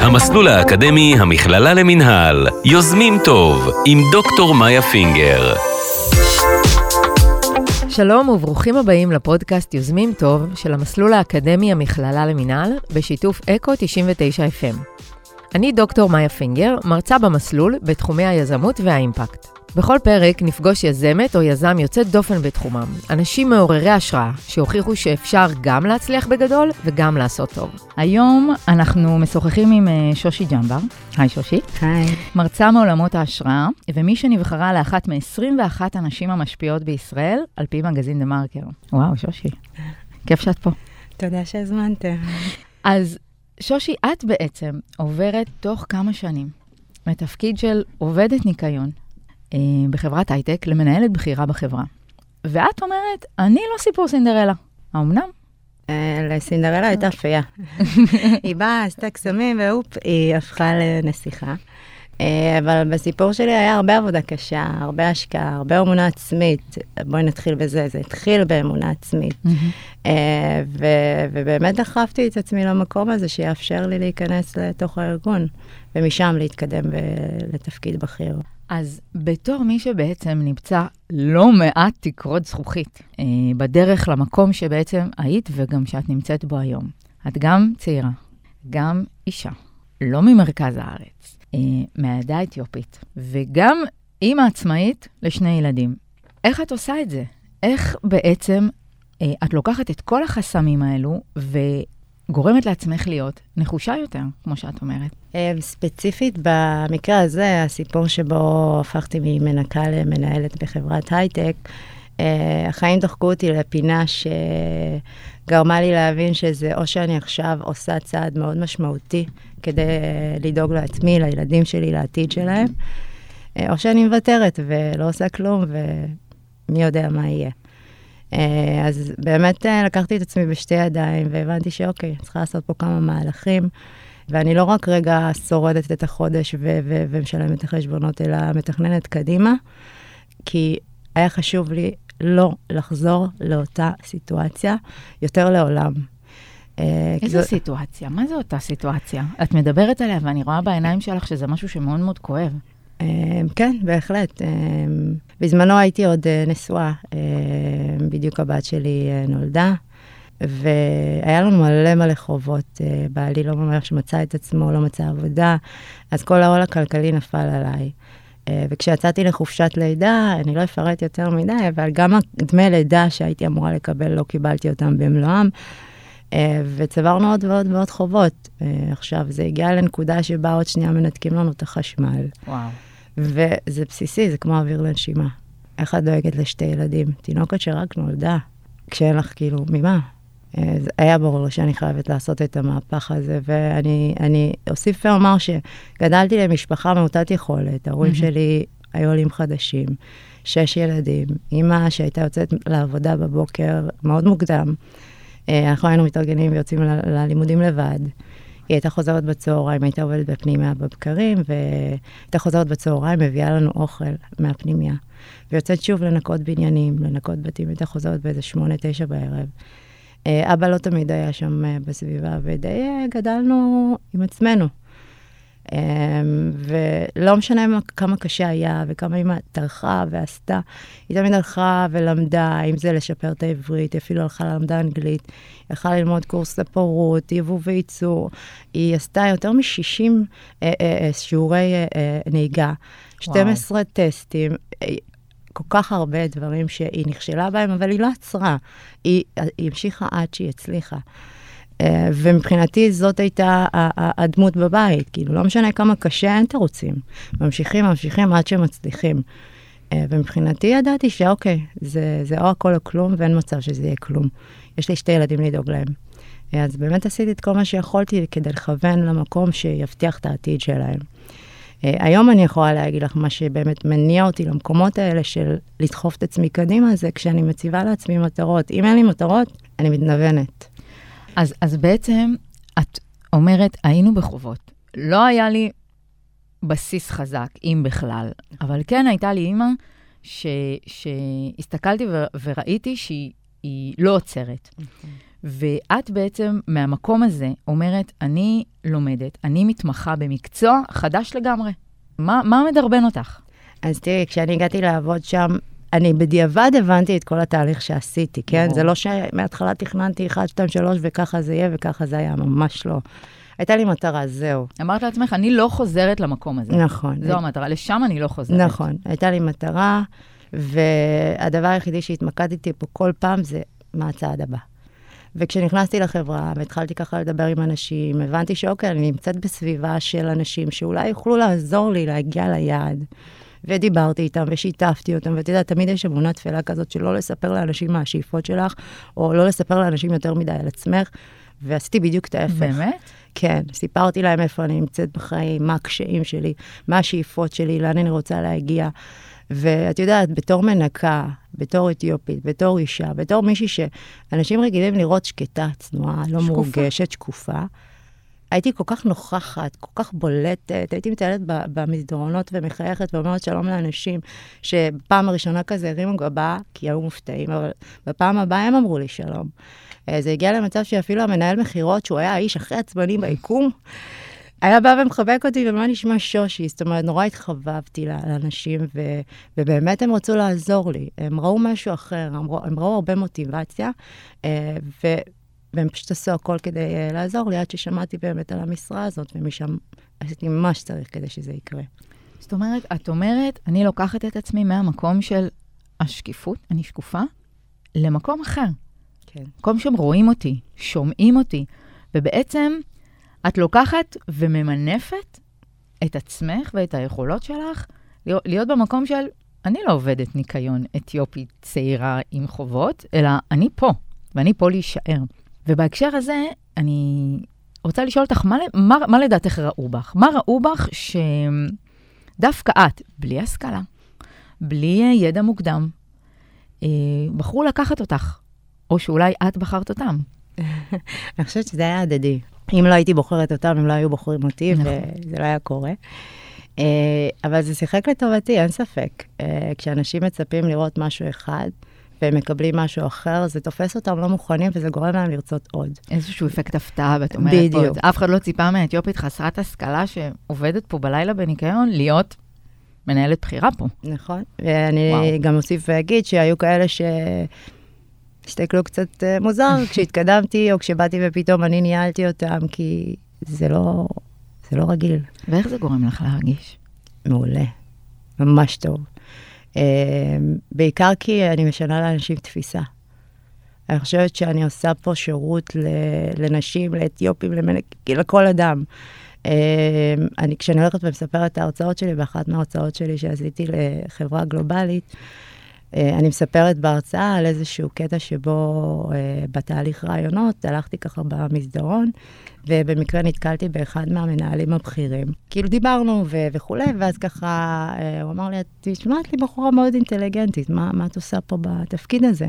המסלול האקדמי המכללה למינהל, יוזמים טוב, עם דוקטור מאיה פינגר. שלום וברוכים הבאים לפודקאסט יוזמים טוב של המסלול האקדמי המכללה למינהל, בשיתוף אקו 99 FM. אני דוקטור מאיה פינגר, מרצה במסלול בתחומי היזמות והאימפקט. בכל פרק נפגוש יזמת או יזם יוצאת דופן בתחומם, אנשים מעוררי השראה, שהוכיחו שאפשר גם להצליח בגדול וגם לעשות טוב. היום אנחנו משוחחים עם אה, שושי ג'מבר. היי שושי. היי. מרצה מעולמות ההשראה, ומי שנבחרה לאחת מ-21 הנשים המשפיעות בישראל, על פי מגזין דה מרקר. וואו, שושי, כיף שאת פה. תודה שהזמנתם. אז שושי, את בעצם עוברת תוך כמה שנים מתפקיד של עובדת ניקיון בחברת הייטק למנהלת בכירה בחברה. ואת אומרת, אני לא סיפור סינדרלה. האמנם? אה, לסינדרלה הייתה פייה. היא באה, עשתה קסמים, ואופ, היא הפכה לנסיכה. אה, אבל בסיפור שלי היה הרבה עבודה קשה, הרבה השקעה, הרבה אמונה עצמית. בואי נתחיל בזה, זה התחיל באמונה עצמית. אה, ו- ובאמת דחפתי את עצמי למקום הזה שיאפשר לי להיכנס לתוך הארגון, ומשם להתקדם לתפקיד בכיר. אז בתור מי שבעצם נמצא לא מעט תקרות זכוכית אה, בדרך למקום שבעצם היית וגם שאת נמצאת בו היום, את גם צעירה, גם אישה, לא ממרכז הארץ, אה, מהעדה האתיופית, וגם אימא עצמאית לשני ילדים. איך את עושה את זה? איך בעצם אה, את לוקחת את כל החסמים האלו וגורמת לעצמך להיות נחושה יותר, כמו שאת אומרת? אה, ספציפית במקרה הזה, הסיפור שבו הפכתי ממנקה למנהלת בחברת הייטק, אה, החיים דחקו אותי לפינה שגרמה לי להבין שזה או שאני עכשיו עושה צעד מאוד משמעותי כדי לדאוג לעצמי, לילדים שלי, לעתיד שלהם, או שאני מוותרת ולא עושה כלום ומי יודע מה יהיה. אז באמת לקחתי את עצמי בשתי ידיים והבנתי שאוקיי, צריכה לעשות פה כמה מהלכים. ואני לא רק רגע שורדת את החודש ו- ו- ומשלמת את החשבונות, אלא מתכננת קדימה, כי היה חשוב לי לא לחזור לאותה סיטואציה יותר לעולם. אה, איזו זו... סיטואציה? מה זו אותה סיטואציה? את מדברת עליה ואני רואה בעיניים שלך שזה משהו שמאוד מאוד כואב. אה, כן, בהחלט. אה, בזמנו הייתי עוד נשואה, בדיוק הבת שלי נולדה. והיה לנו מלא מלא חובות. אה, בעלי לא ממש מצא את עצמו, לא מצא עבודה, אז כל העול הכלכלי נפל עליי. אה, וכשיצאתי לחופשת לידה, אני לא אפרט יותר מדי, אבל גם דמי לידה שהייתי אמורה לקבל, לא קיבלתי אותם במלואם. אה, וצברנו עוד ועוד ועוד חובות. עכשיו, זה הגיע לנקודה שבה עוד שנייה מנתקים לנו את החשמל. וואו. וזה בסיסי, זה כמו אוויר לנשימה. איך את דואגת לשתי ילדים? תינוקת שרק נולדה. כשאין לך, כאילו, ממה? היה ברור שאני חייבת לעשות את המהפך הזה, ואני אוסיף ואומר שגדלתי למשפחה מעוטת יכולת, ההורים שלי היו עולים חדשים, שש ילדים, אימא שהייתה יוצאת לעבודה בבוקר מאוד מוקדם. אה, אנחנו היינו מתארגנים ויוצאים ללימודים לבד. היא הייתה חוזרת בצהריים, הייתה עובדת בפנימיה בבקרים, והייתה חוזרת בצהריים, מביאה לנו אוכל מהפנימיה. ויוצאת שוב לנקות בניינים, לנקות בתים, הייתה חוזרת באיזה שמונה, תשע בערב. אה, אבא לא תמיד היה שם אה, בסביבה, ודי אה, גדלנו עם עצמנו. ולא משנה כמה קשה היה וכמה אמא טרחה ועשתה, היא תמיד הלכה ולמדה, אם זה לשפר את העברית, היא אפילו הלכה ללמדה אנגלית, היא הלכה ללמוד קורס לפרות, יבוא וייצור, היא עשתה יותר מ-60 שיעורי נהיגה, 12 וואו. טסטים, כל כך הרבה דברים שהיא נכשלה בהם, אבל היא לא עצרה. היא, היא המשיכה עד שהיא הצליחה. Uh, ומבחינתי זאת הייתה הדמות בבית, כאילו, לא משנה כמה קשה, אין תירוצים. ממשיכים, ממשיכים עד שמצליחים. Uh, ומבחינתי ידעתי שאוקיי, זה, זה או הכל או כלום, ואין מצב שזה יהיה כלום. יש לי שתי ילדים לדאוג להם. Uh, אז באמת עשיתי את כל מה שיכולתי כדי לכוון למקום שיבטיח את העתיד שלהם. אה, היום אני יכולה להגיד לך מה שבאמת מניע אותי למקומות האלה של לדחוף את עצמי קדימה, זה כשאני מציבה לעצמי מטרות. אם אין לי מטרות, אני מתנוונת. אז, אז בעצם את אומרת, היינו בחובות. לא היה לי בסיס חזק, אם בכלל, אבל כן הייתה לי אימא ש, שהסתכלתי ו, וראיתי שהיא לא עוצרת. ואת בעצם מהמקום הזה אומרת, אני לומדת, אני מתמחה במקצוע חדש לגמרי. מה, מה מדרבן אותך? אז תראי, כשאני הגעתי לעבוד שם, אני בדיעבד הבנתי את כל התהליך שעשיתי, כן? זה לא שמההתחלה תכננתי 1, 2, 3 וככה זה יהיה וככה זה היה, ממש לא. הייתה לי מטרה, זהו. אמרת לעצמך, אני לא חוזרת למקום הזה. נכון. זו המטרה, לשם אני לא חוזרת. נכון, הייתה לי מטרה, והדבר היחידי שהתמקדתי פה כל פעם זה מה הצעד הבא. וכשנכנסתי לחברה והתחלתי ככה לדבר עם אנשים, הבנתי שאוקיי, אני נמצאת בסביבה של אנשים שאולי יוכלו לעזור לי להגיע ליעד. ודיברתי איתם ושיתפתי אותם, ואתה יודע, תמיד יש אמונה תפלה כזאת שלא לספר לאנשים מה השאיפות שלך, או לא לספר לאנשים יותר מדי על עצמך, ועשיתי בדיוק את ההפך. באמת? כן, סיפרתי להם איפה אני נמצאת בחיים, מה הקשיים שלי, מה השאיפות שלי, לאן אני רוצה להגיע. ואת יודעת, בתור מנקה, בתור אתיופית, בתור אישה, בתור מישהי שאנשים רגילים לראות שקטה, צנועה, לא שקופה. מורגשת, שקופה, הייתי כל כך נוכחת, כל כך בולטת, הייתי מטיילת במסדרונות ומחייכת ואומרת שלום לאנשים, שבפעם הראשונה כזה הרימו גבה, כי היו מופתעים, אבל בפעם הבאה הם אמרו לי שלום. אה, זה הגיע למצב שאפילו המנהל מכירות, שהוא היה האיש הכי עצבני ביקום, היה בא ומחבק אותי, ומה נשמע שושי? זאת אומרת, נורא התחבבתי לאנשים, ו, ובאמת הם רצו לעזור לי. הם ראו משהו אחר, הם ראו, הם ראו הרבה מוטיבציה, אה, ו, והם פשוט עשו הכל כדי אה, לעזור לי, עד ששמעתי באמת על המשרה הזאת, ומשם עשיתי מה שצריך כדי שזה יקרה. זאת אומרת, את אומרת, אני לוקחת את עצמי מהמקום של השקיפות, אני שקופה, למקום אחר. כן. מקום שהם רואים אותי, שומעים אותי, ובעצם את לוקחת וממנפת את עצמך ואת היכולות שלך להיות, להיות במקום של, אני לא עובדת ניקיון אתיופית צעירה עם חובות, אלא אני פה, ואני פה להישאר. ובהקשר הזה, אני רוצה לשאול אותך, מה, מה, מה לדעתך ראו בך? מה ראו בך שדווקא את, בלי השכלה, בלי אה, ידע מוקדם, אה, בחרו לקחת אותך, או שאולי את בחרת אותם? אני חושבת שזה היה הדדי. אם לא הייתי בוחרת אותם, הם לא היו בוחרים אותי, נכון. וזה לא היה קורה. אה, אבל זה שיחק לטובתי, אין ספק. כשאנשים מצפים לראות משהו אחד, והם מקבלים משהו אחר, זה תופס אותם לא מוכנים, וזה גורם להם לרצות עוד. איזשהו אפקט הפתעה, ואת אומרת בדיוק. פה, אף אחד לא ציפה מאתיופית חסרת השכלה שעובדת פה בלילה בניקיון, להיות מנהלת בכירה פה. נכון. ואני וואו. גם אוסיף ואגיד שהיו כאלה ש... הסתכלו קצת אה, מוזר כשהתקדמתי, או כשבאתי ופתאום אני ניהלתי אותם, כי זה לא, זה לא רגיל. ואיך זה גורם לך להרגיש? מעולה, ממש טוב. Uh, בעיקר כי אני משנה לאנשים תפיסה. אני חושבת שאני עושה פה שירות לנשים, לאתיופים, למנ... לכל אדם. Uh, אני, כשאני הולכת ומספרת את ההרצאות שלי, באחת מההרצאות שלי שעשיתי לחברה גלובלית, אני מספרת בהרצאה על איזשהו קטע שבו uh, בתהליך רעיונות הלכתי ככה במסדרון, ובמקרה נתקלתי באחד מהמנהלים הבכירים. כאילו דיברנו ו- וכולי, ואז ככה אה, הוא אמר לי, את נשמעת לי בחורה מאוד אינטליגנטית, מה, מה את עושה פה בתפקיד הזה?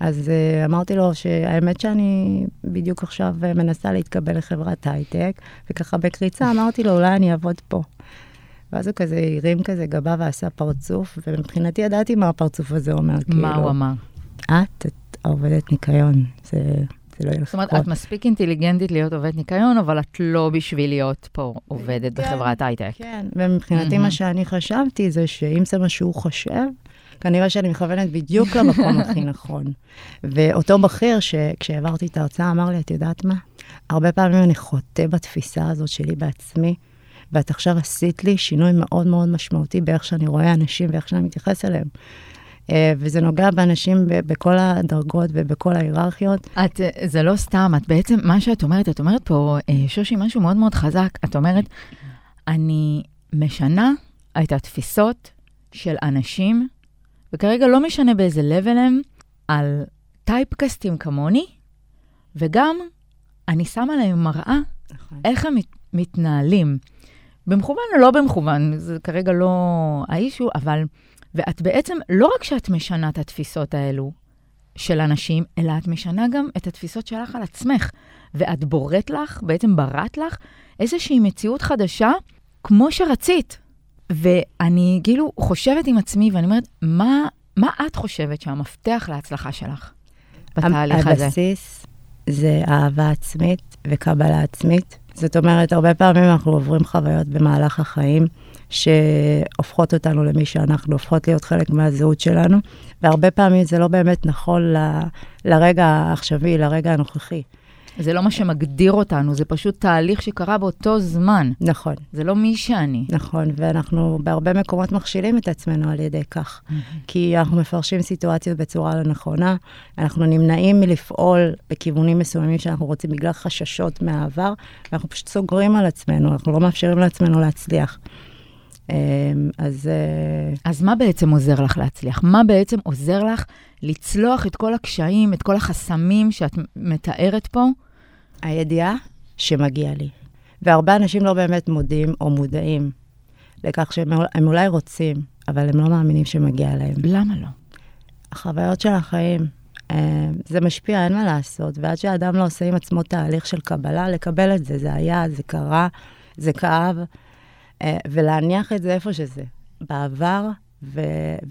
אז אה, אמרתי לו שהאמת שאני בדיוק עכשיו אה, מנסה להתקבל לחברת הייטק, וככה בקריצה אמרתי לו, אולי אני אעבוד פה. ואז הוא כזה הרים כזה גבה ועשה פרצוף, ומבחינתי ידעתי מה הפרצוף הזה אומר. מה כאילו, הוא אמר? את, את עובדת ניקיון, זה, זה לא ילך זאת אומרת, לקרות." את מספיק אינטליגנטית להיות עובדת ניקיון, אבל את לא בשביל להיות פה עובדת כן. בחברת הייטק. כן, ומבחינתי. מה שאני חשבתי זה שאם זה מה שהוא חושב, כנראה שאני מכוונת בדיוק למקום הכי נכון. ואותו בכיר, שכשהעברתי את ההרצאה, אמר לי, את יודעת מה? הרבה פעמים אני חוטא בתפיסה הזאת שלי בעצמי, ואת עכשיו עשית לי שינוי מאוד מאוד משמעותי באיך שאני רואה אנשים ואיך שאני מתייחס אליהם. אה, וזה נוגע באנשים בכל הדרגות ובכל ההיררכיות. את, אה, זה לא סתם, את בעצם, מה שאת אומרת, את אומרת פה, אה, שושי, משהו מאוד מאוד חזק. את אומרת, אני משנה את התפיסות של אנשים, וכרגע לא משנה באיזה level הם, על טייפקסטים כמוני, וגם אני שמה להם מראה איך הם מת, מתנהלים. במכוון או לא במכוון, זה כרגע לא האישו, אבל... ואת בעצם, לא רק שאת משנה את התפיסות האלו של אנשים, אלא את משנה גם את התפיסות שלך על עצמך. ואת בוראת לך, בעצם בראת לך, איזושהי מציאות חדשה, כמו שרצית. ואני כאילו חושבת עם עצמי, ואני אומרת, מה, מה את חושבת שהמפתח להצלחה שלך בתהליך הזה? הבסיס זה אהבה עצמית וקבלה עצמית. זאת אומרת, הרבה פעמים אנחנו עוברים חוויות במהלך החיים שהופכות אותנו למי שאנחנו, הופכות להיות חלק מהזהות שלנו, והרבה פעמים זה לא באמת נכון ל, לרגע העכשווי, לרגע הנוכחי. זה לא מה שמגדיר אותנו, זה פשוט תהליך שקרה באותו זמן. נכון. זה לא מי שאני. נכון, ואנחנו בהרבה מקומות מכשילים את עצמנו על ידי כך. כי אנחנו מפרשים סיטואציות בצורה לא נכונה, אנחנו נמנעים מלפעול בכיוונים מסוימים שאנחנו רוצים בגלל חששות מהעבר, ואנחנו פשוט סוגרים על עצמנו, אנחנו לא מאפשרים לעצמנו להצליח. אמ, אז... אה, אז מה בעצם עוזר לך להצליח? מה בעצם עוזר לך לצלוח את כל הקשיים, את כל החסמים שאת מתארת פה? הידיעה שמגיע לי. והרבה אנשים לא באמת מודים או מודעים לכך שהם אולי רוצים, אבל הם לא מאמינים שמגיע להם. למה לא? החוויות של החיים, אה, זה משפיע, אין מה לעשות. ועד שאדם לא עושה עם עצמו תהליך של קבלה, לקבל את זה, זה היה, זה קרה, זה כאב, אה, ולהניח את זה איפה שזה, בעבר, ו,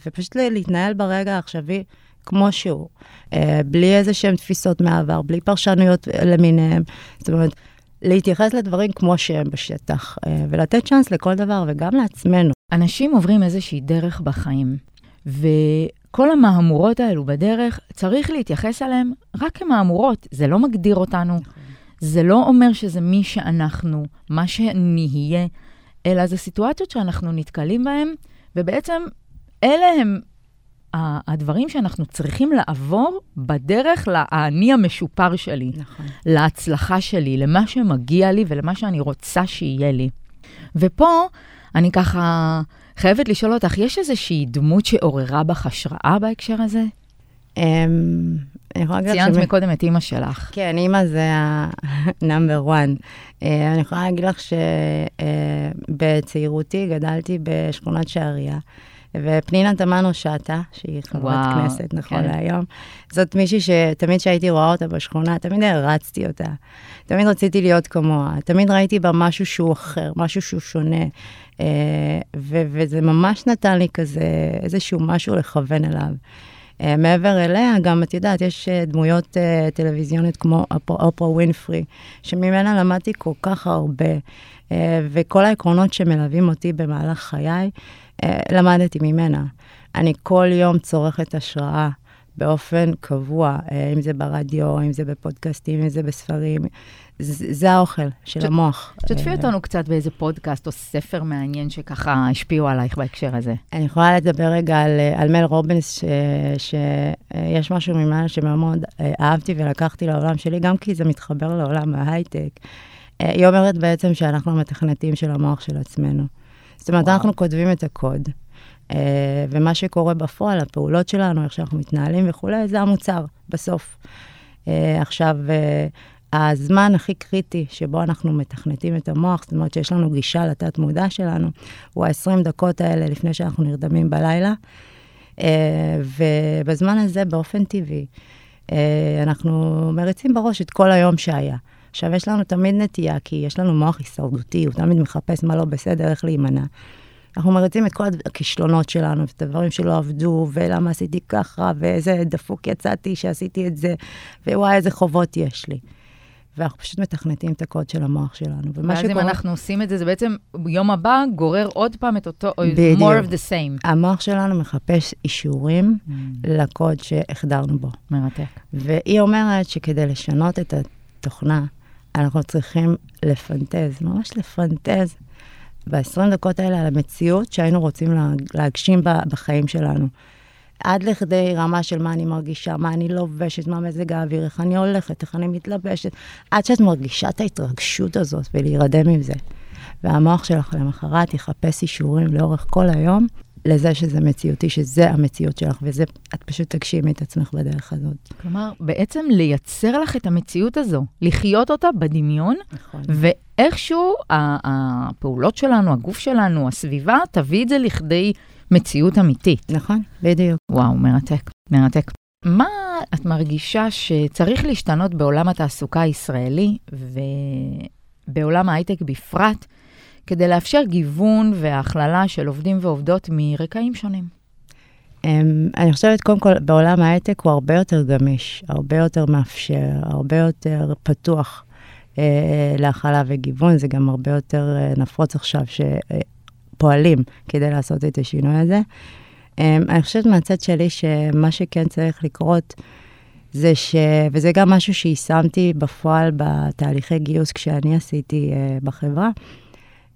ופשוט להתנהל ברגע העכשווי כמו שהוא, אה, בלי איזה שהן תפיסות מהעבר, בלי פרשנויות למיניהן. זאת אומרת, להתייחס לדברים כמו שהם בשטח, אה, ולתת צ'אנס לכל דבר, וגם לעצמנו. אנשים עוברים איזושהי דרך בחיים, וכל המהמורות האלו בדרך, צריך להתייחס אליהן רק כמהמורות. זה לא מגדיר אותנו, זה לא אומר שזה מי שאנחנו, מה שנהיה, אלא זה סיטואציות שאנחנו נתקלים בהן, ובעצם אלה הם הדברים שאנחנו צריכים לעבור בדרך לאני המשופר שלי, נכון. להצלחה שלי, למה שמגיע לי ולמה שאני רוצה שיהיה לי. ופה אני ככה חייבת לשאול אותך, יש איזושהי דמות שעוררה בך השראה בהקשר הזה? אמ, ציינת מקודם את אימא שלך. כן, אימא זה ה-number one. אה, אני יכולה להגיד לך שבצעירותי גדלתי בשכונת שעריה. ופנינה תמנו שטה, שהיא חברת כנסת נכון כן. להיום, זאת מישהי שתמיד כשהייתי רואה אותה בשכונה, תמיד הרצתי אותה. תמיד רציתי להיות כמוה, תמיד ראיתי בה משהו שהוא אחר, משהו שהוא שונה. אה, ו- וזה ממש נתן לי כזה איזשהו משהו לכוון אליו. Uh, מעבר אליה, גם, את יודעת, יש uh, דמויות uh, טלוויזיונית כמו אופרה ווינפרי, שממנה למדתי כל כך הרבה, וכל העקרונות שמלווים אותי במהלך חיי, אה, למדתי ממנה. אני כל יום צורכת השראה באופן קבוע, אה, אם זה ברדיו, אם זה בפודקאסטים, אם זה בספרים. זה, זה האוכל של ש... המוח. שתפי אה, אותנו קצת באיזה פודקאסט או ספר מעניין שככה השפיעו עלייך בהקשר הזה. אני יכולה לדבר רגע על, על מל רובינס, שיש משהו ממנה שמאוד אהבתי ולקחתי לעולם שלי, גם כי זה מתחבר לעולם ההייטק. היא אומרת בעצם שאנחנו המתכנתים של המוח של עצמנו. זאת אומרת, וואו. אנחנו כותבים את הקוד, ומה שקורה בפועל, הפעולות שלנו, איך שאנחנו מתנהלים וכולי, זה המוצר בסוף. עכשיו, הזמן הכי קריטי שבו אנחנו מתכנתים את המוח, זאת אומרת שיש לנו גישה לתת-מודע שלנו, הוא ה-20 דקות האלה לפני שאנחנו נרדמים בלילה. Uh, ובזמן הזה, באופן טבעי, uh, אנחנו מריצים בראש את כל היום שהיה. עכשיו, יש לנו תמיד נטייה, כי יש לנו מוח הישרדותי, הוא תמיד מחפש מה לא בסדר, איך להימנע. אנחנו מריצים את כל הכישלונות שלנו, את הדברים שלא עבדו, ולמה עשיתי ככה, ואיזה דפוק יצאתי שעשיתי את זה, ווואי, איזה חובות יש לי. ואנחנו פשוט מתכנתים את הקוד של המוח שלנו. שקורה... ואז אם אנחנו עושים את זה, זה בעצם יום הבא גורר עוד פעם את אותו, בדיוק. more of the same. המוח שלנו מחפש אישורים mm. לקוד שהחדרנו בו. מרתק. והיא אומרת שכדי לשנות את התוכנה, אנחנו צריכים לפנטז, ממש לפנטז ב-20 דקות האלה על המציאות שהיינו רוצים להגשים בחיים שלנו. עד לכדי רמה של מה אני מרגישה, מה אני לובשת, מה מזג האוויר, איך אני הולכת, איך אני מתלבשת, עד שאת מרגישה את ההתרגשות הזאת ולהירדם עם זה. והמוח שלך למחרת יחפש אישורים לאורך כל היום, לזה שזה מציאותי, שזה המציאות שלך, וזה, את פשוט תגשימי את עצמך בדרך הזאת. כלומר, בעצם לייצר לך את המציאות הזו, לחיות אותה בדמיון, נכון. ואיכשהו הפעולות שלנו, הגוף שלנו, הסביבה, תביא את זה לכדי מציאות אמיתית. נכון, בדיוק. וואו, מרתק, מרתק. מה את מרגישה שצריך להשתנות בעולם התעסוקה הישראלי, ובעולם ההייטק בפרט, כדי לאפשר גיוון והכללה של עובדים ועובדות מרקעים שונים. אמ, אני חושבת, קודם כל, בעולם ההייטק הוא הרבה יותר גמיש, הרבה יותר מאפשר, הרבה יותר פתוח אה, להכלה וגיוון, זה גם הרבה יותר אה, נפוץ עכשיו שפועלים כדי לעשות את השינוי הזה. אה, אני חושבת מהצד שלי שמה שכן צריך לקרות, זה ש... וזה גם משהו שיישמתי בפועל בתהליכי גיוס כשאני עשיתי uh, בחברה,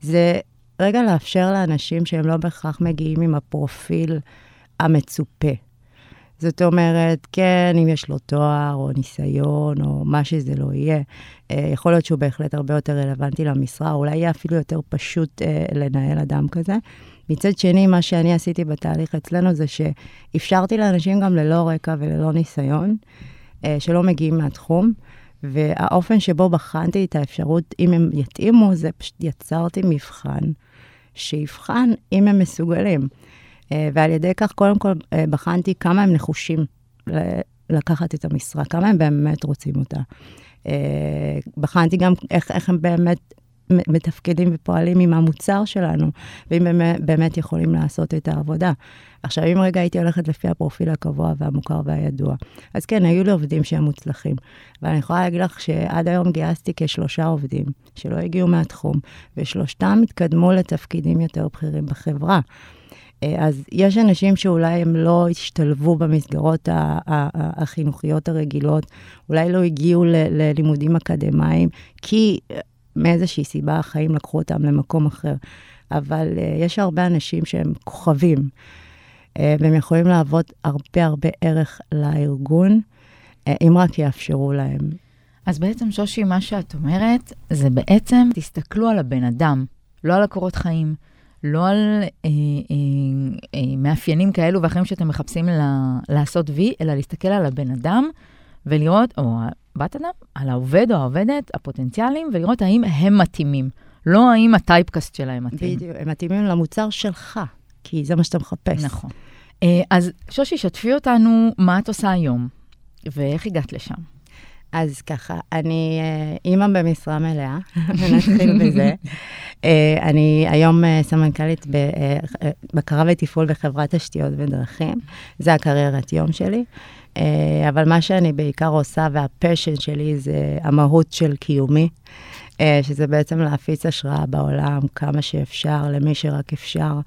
זה רגע לאפשר לאנשים שהם לא בהכרח מגיעים עם הפרופיל המצופה. זאת אומרת, כן, אם יש לו תואר או ניסיון או מה שזה לא יהיה, אה, יכול להיות שהוא בהחלט הרבה יותר רלוונטי למשרה, אולי יהיה אפילו יותר פשוט אה, לנהל אדם כזה. מצד שני, מה שאני עשיתי בתהליך אצלנו זה שאפשרתי לאנשים גם ללא רקע וללא ניסיון, אה, שלא מגיעים מהתחום, והאופן שבו בחנתי את האפשרות, אם הם יתאימו, זה פשוט יצרתי מבחן שיבחן אם הם מסוגלים. אה, ועל ידי כך, קודם כל, אה, בחנתי כמה הם נחושים לקחת את המשרה, כמה הם באמת רוצים אותה. אה, בחנתי גם איך, איך הם באמת מתפקדים ופועלים עם המוצר שלנו, ואם הם באמת יכולים לעשות את העבודה. עכשיו, אם רגע הייתי הולכת לפי הפרופיל הקבוע והמוכר והידוע, אז כן, היו לי עובדים שהם מוצלחים. ואני יכולה להגיד לך שעד היום גייסתי כשלושה עובדים שלא הגיעו מהתחום, ושלושתם התקדמו לתפקידים יותר בכירים בחברה. אה, אז יש אנשים שאולי הם לא השתלבו במסגרות החינוכיות הרגילות, אולי לא הגיעו ללימודים אקדמיים, כי אה, מאיזושהי סיבה החיים לקחו אותם למקום אחר. אבל אה, יש הרבה אנשים שהם כוכבים, והם יכולים להוות הרבה הרבה ערך לארגון, אם רק יאפשרו להם. אז בעצם, שושי, מה שאת אומרת, זה בעצם, תסתכלו על הבן אדם, לא על הקורות חיים. לא על אה, אה, אה, מאפיינים כאלו ואחרים שאתם מחפשים לה, לעשות וי, אלא להסתכל על הבן אדם ולראות, או בת אדם, על העובד או העובדת, הפוטנציאליים, ולראות האם הם מתאימים, לא האם הטייפקאסט שלהם מתאים. בדיוק, הם מתאימים למוצר שלך, כי זה מה שאתה מחפש. נכון. אה, אז שושי, שתפי אותנו מה את עושה היום, ואיך הגעת לשם. אז ככה, אני אה, אימא במשרה מלאה, נתחיל בזה. אה, אני היום אה, סמנכ"לית בבקרה ותפעול בחברת תשתיות ודרכים, זה הקריירת יום שלי. אבל מה שאני בעיקר עושה, והפשן שלי, זה המהות של קיומי, שזה בעצם להפיץ השראה בעולם כמה שאפשר, למי שרק אפשר.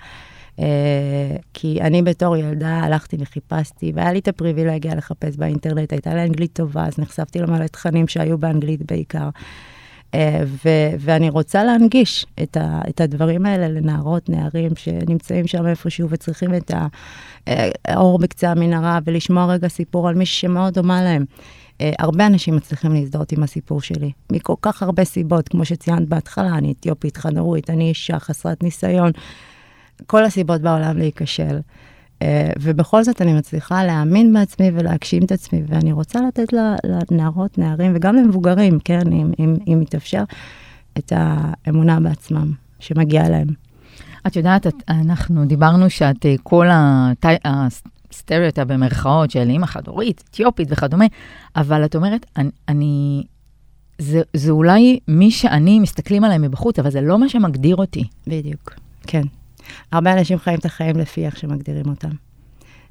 אה, כי אני בתור ילדה הלכתי וחיפשתי, והיה לי את הפריבילגיה לחפש באינטרנט, הייתה לי אנגלית טובה, אז נחשפתי למלא תכנים שהיו באנגלית בעיקר. אה, ו- ואני רוצה להנגיש את, ה- את הדברים האלה לנערות, נערים שנמצאים שם איפשהו וצריכים את אה, האור בקצה המנהרה ולשמוע רגע סיפור על מישהי שמאוד דומה להם. הרבה אנשים מצליחים להזדהות עם הסיפור שלי, מכל כך הרבה סיבות, כמו שציינת בהתחלה, אני אתיופית, חד-הורית, אני אישה חסרת ניסיון. כל הסיבות בעולם להיכשל. Uh, ובכל זאת אני מצליחה להאמין בעצמי ולהגשים את עצמי, ואני רוצה לתת לנערות, נערים וגם למבוגרים, כן, אם, אם, אם יתאפשר, את האמונה בעצמם שמגיעה להם. את יודעת, את, אנחנו דיברנו שאת אה, כל הסטריאוטה במרכאות של אימא חד-הורית, אתיופית וכדומה, אבל את אומרת, אני, אני זה, זה אולי מי שאני, מסתכלים עליי מבחוץ, אבל זה לא מה שמגדיר אותי. בדיוק, כן. הרבה אנשים חיים את החיים לפי איך שמגדירים אותם.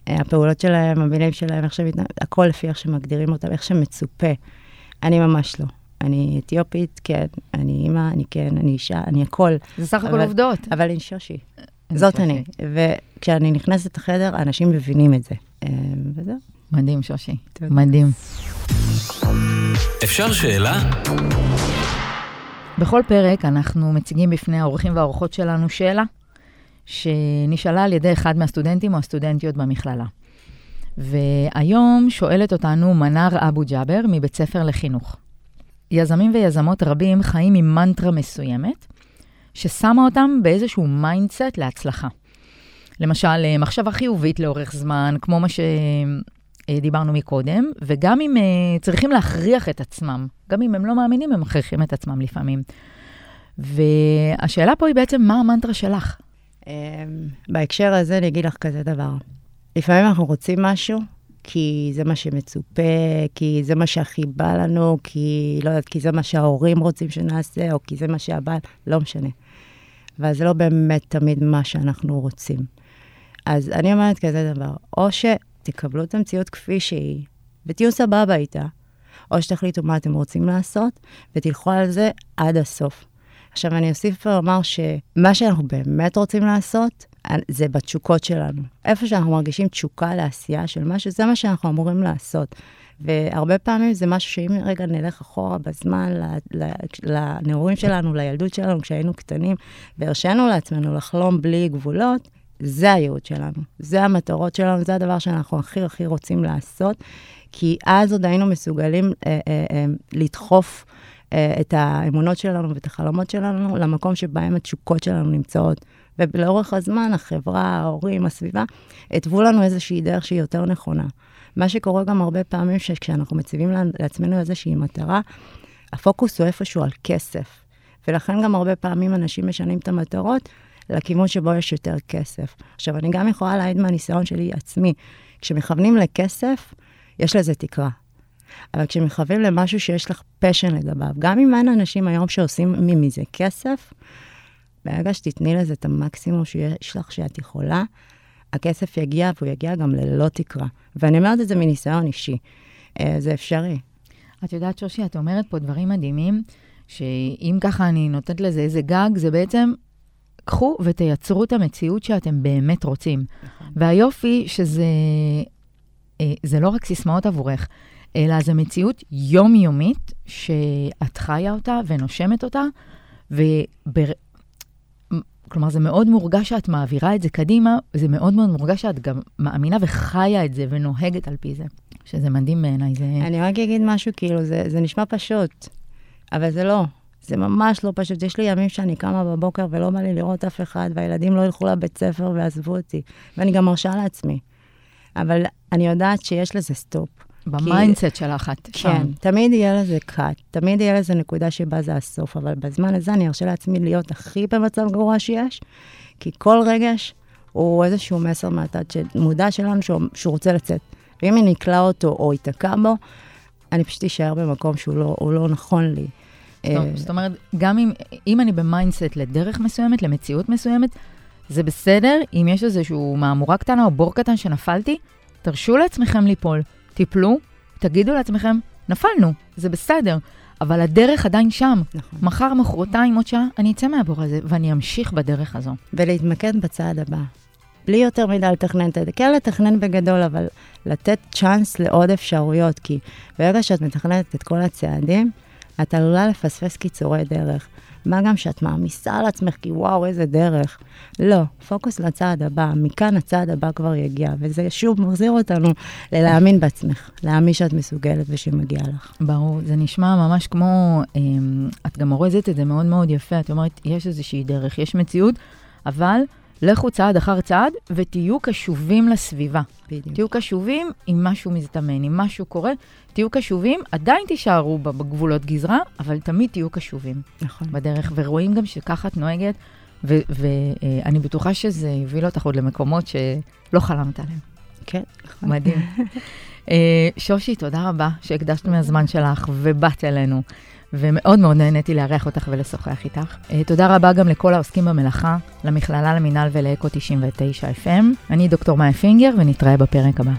אה, הפעולות שלהם, המילים שלהם, איך שהם מתנהגים, הכל לפי איך שמגדירים אותם, איך שמצופה. אני ממש לא. אני אתיופית, כן, אני אימא, אני כן, אני אישה, אני הכל. זה סך הכל עובדות. אבל אני שושי. זאת. אני. וכשאני נכנסת לחדר, אנשים מבינים את זה. אה, וזהו. מדהים, שושי. מדהים. אפשר שאלה? בכל פרק אנחנו מציגים בפני האורחים והאורחות שלנו שאלה. שנשאלה על ידי אחד מהסטודנטים או הסטודנטיות במכללה. והיום שואלת אותנו מנאר אבו ג'אבר מבית ספר לחינוך. יזמים ויזמות רבים חיים עם מנטרה מסוימת, ששמה אותם באיזשהו mindset להצלחה. למשל, מחשבה חיובית לאורך זמן, כמו מה שדיברנו מקודם, וגם אם אה, צריכים להכריח את עצמם, גם אם הם לא מאמינים, הם מכריחים את עצמם לפעמים. והשאלה פה היא בעצם, מה המנטרה שלך? אמ, בהקשר הזה אני אגיד לך כזה דבר. לפעמים אנחנו רוצים משהו, כי זה מה שמצופה, כי זה מה שהכי בא לנו, כי לא יודעת, כי זה מה שההורים רוצים שנעשה, או כי זה מה שהבעל, לא משנה. אבל זה לא באמת תמיד מה שאנחנו רוצים. אז אני אומרת כזה דבר, או שתקבלו את המציאות כפי שהיא, ותהיו סבבה איתה, או שתחליטו מה אתם רוצים לעשות, ותלכו על זה עד הסוף. עכשיו, אני אוסיף ואומר שמה שאנחנו באמת רוצים לעשות, זה בתשוקות שלנו. איפה שאנחנו מרגישים תשוקה לעשייה של משהו, זה מה שאנחנו אמורים לעשות. והרבה פעמים זה משהו שאם רגע נלך אחורה בזמן, לנעורים שלנו, לילדות שלנו, כשהיינו קטנים, והרשינו לעצמנו לחלום בלי גבולות, זה הייעוד שלנו, זה המטרות שלנו, זה הדבר שאנחנו הכי הכי רוצים לעשות, כי אז עוד היינו מסוגלים אה, אה, אה, לדחוף אה, את האמונות שלנו ואת החלומות שלנו למקום שבהם התשוקות שלנו נמצאות. ולאורך הזמן, החברה, ההורים, הסביבה, התוו לנו איזושהי דרך שהיא יותר נכונה. מה שקורה גם הרבה פעמים, שכשאנחנו מציבים לעצמנו איזושהי מטרה, הפוקוס הוא איפשהו על כסף. ולכן גם הרבה פעמים אנשים משנים את המטרות לכיוון שבו יש יותר כסף. עכשיו, אני גם יכולה להעיד מהניסיון שלי עצמי, כשמכוונים לכסף, יש לזה תקרה. אבל כשמכוונים למשהו שיש לך פשן לגביו, גם אם אין אנשים היום שעושים מזה כסף, ברגע שתתני לזה את המקסימום שיש לך שאת יכולה, הכסף יגיע, והוא יגיע גם ללא תקרה. ואני אומרת את זה מניסיון אישי. אה, זה אפשרי. את יודעת, שושי, את אומרת פה דברים מדהימים, שאם ככה אני נותנת לזה איזה גג, זה בעצם, קחו ותייצרו את המציאות שאתם באמת רוצים. נכון. והיופי שזה אה, זה לא רק סיסמאות עבורך, אלא זו מציאות יומיומית שאת חיה אותה ונושמת אותה, ובר... כלומר, זה מאוד מורגש שאת מעבירה את זה קדימה, זה מאוד מאוד מורגש שאת גם מאמינה וחיה את זה ונוהגת על פי זה, שזה מדהים בעיניי. זה... אני רק אגיד משהו, כאילו, זה, זה נשמע פשוט, אבל זה לא. זה ממש לא פשוט. יש לי ימים שאני קמה בבוקר ולא בא לי לראות אף אחד, והילדים לא ילכו לבית ספר ועזבו אותי, ואני גם מרשה לעצמי. אבל אני יודעת שיש לזה stop. ב mindset שלך את שם. כן, תמיד יהיה לזה cut, תמיד יהיה לזה נקודה שבה זה הסוף, אבל בזמן הזה אני ארשה לעצמי להיות הכי במצב גרוע שיש, כי כל רגש הוא איזשהו מסר מהתת מודע שלנו שהוא, שהוא רוצה לצאת. ואם אני אכלא אותו או ייתקע בו, אני פשוט אשאר במקום שהוא לא, לא נכון לי. זאת, אה, זאת אומרת, גם אם, אם אני ב mindset לדרך מסוימת, למציאות מסוימת, זה בסדר אם יש איזשהו מהמורה קטנה או בור קטן שנפלתי, תרשו לעצמכם ליפול. תיפלו, תגידו לעצמכם, נפלנו, זה בסדר, אבל הדרך עדיין שם. נכון. מחר, מחרתיים, עוד שעה, אני אצא מהבור הזה, ואני אמשיך בדרך הזו. ולהתמקד בצעד הבא. בלי יותר מדי לתכנן. כן לתכנן בגדול, אבל לתת צ'אנס לעוד אפשרויות, כי ברגע שאת מתכננת את כל הצעדים, את עלולה לפספס קיצורי דרך. מה גם שאת מעמיסה על עצמך, כי וואו, איזה דרך. לא, פוקוס לצעד הבא, מכאן הצעד הבא כבר יגיע, וזה שוב מחזיר אותנו ללהאמין בעצמך, להאמין שאת מסוגלת ושמגיע לך. ברור, זה נשמע ממש כמו, אמ, את גם אורזת את זה מאוד מאוד יפה, את אומרת, יש איזושהי דרך, יש מציאות, אבל... לכו צעד אחר צעד ותהיו קשובים לסביבה. בדיוק. תהיו קשובים אם משהו מזדמן, אם משהו קורה, תהיו קשובים, עדיין תישארו בגבולות גזרה, אבל תמיד תהיו קשובים. נכון. בדרך, ורואים גם שככה את נוהגת, ואני בטוחה שזה יוביל אותך עוד למקומות שלא חלמת עליהם. כן, נכון. מדהים. אה, שושי, תודה רבה שהקדשת מהזמן שלך ובאת אלינו. ומאוד מאוד נהניתי לארח אותך ולשוחח איתך. Uh, תודה רבה גם לכל העוסקים במלאכה, למכללה למינהל ולאקו 99 FM. אני דוקטור מאיה פינגר, ונתראה בפרק הבא.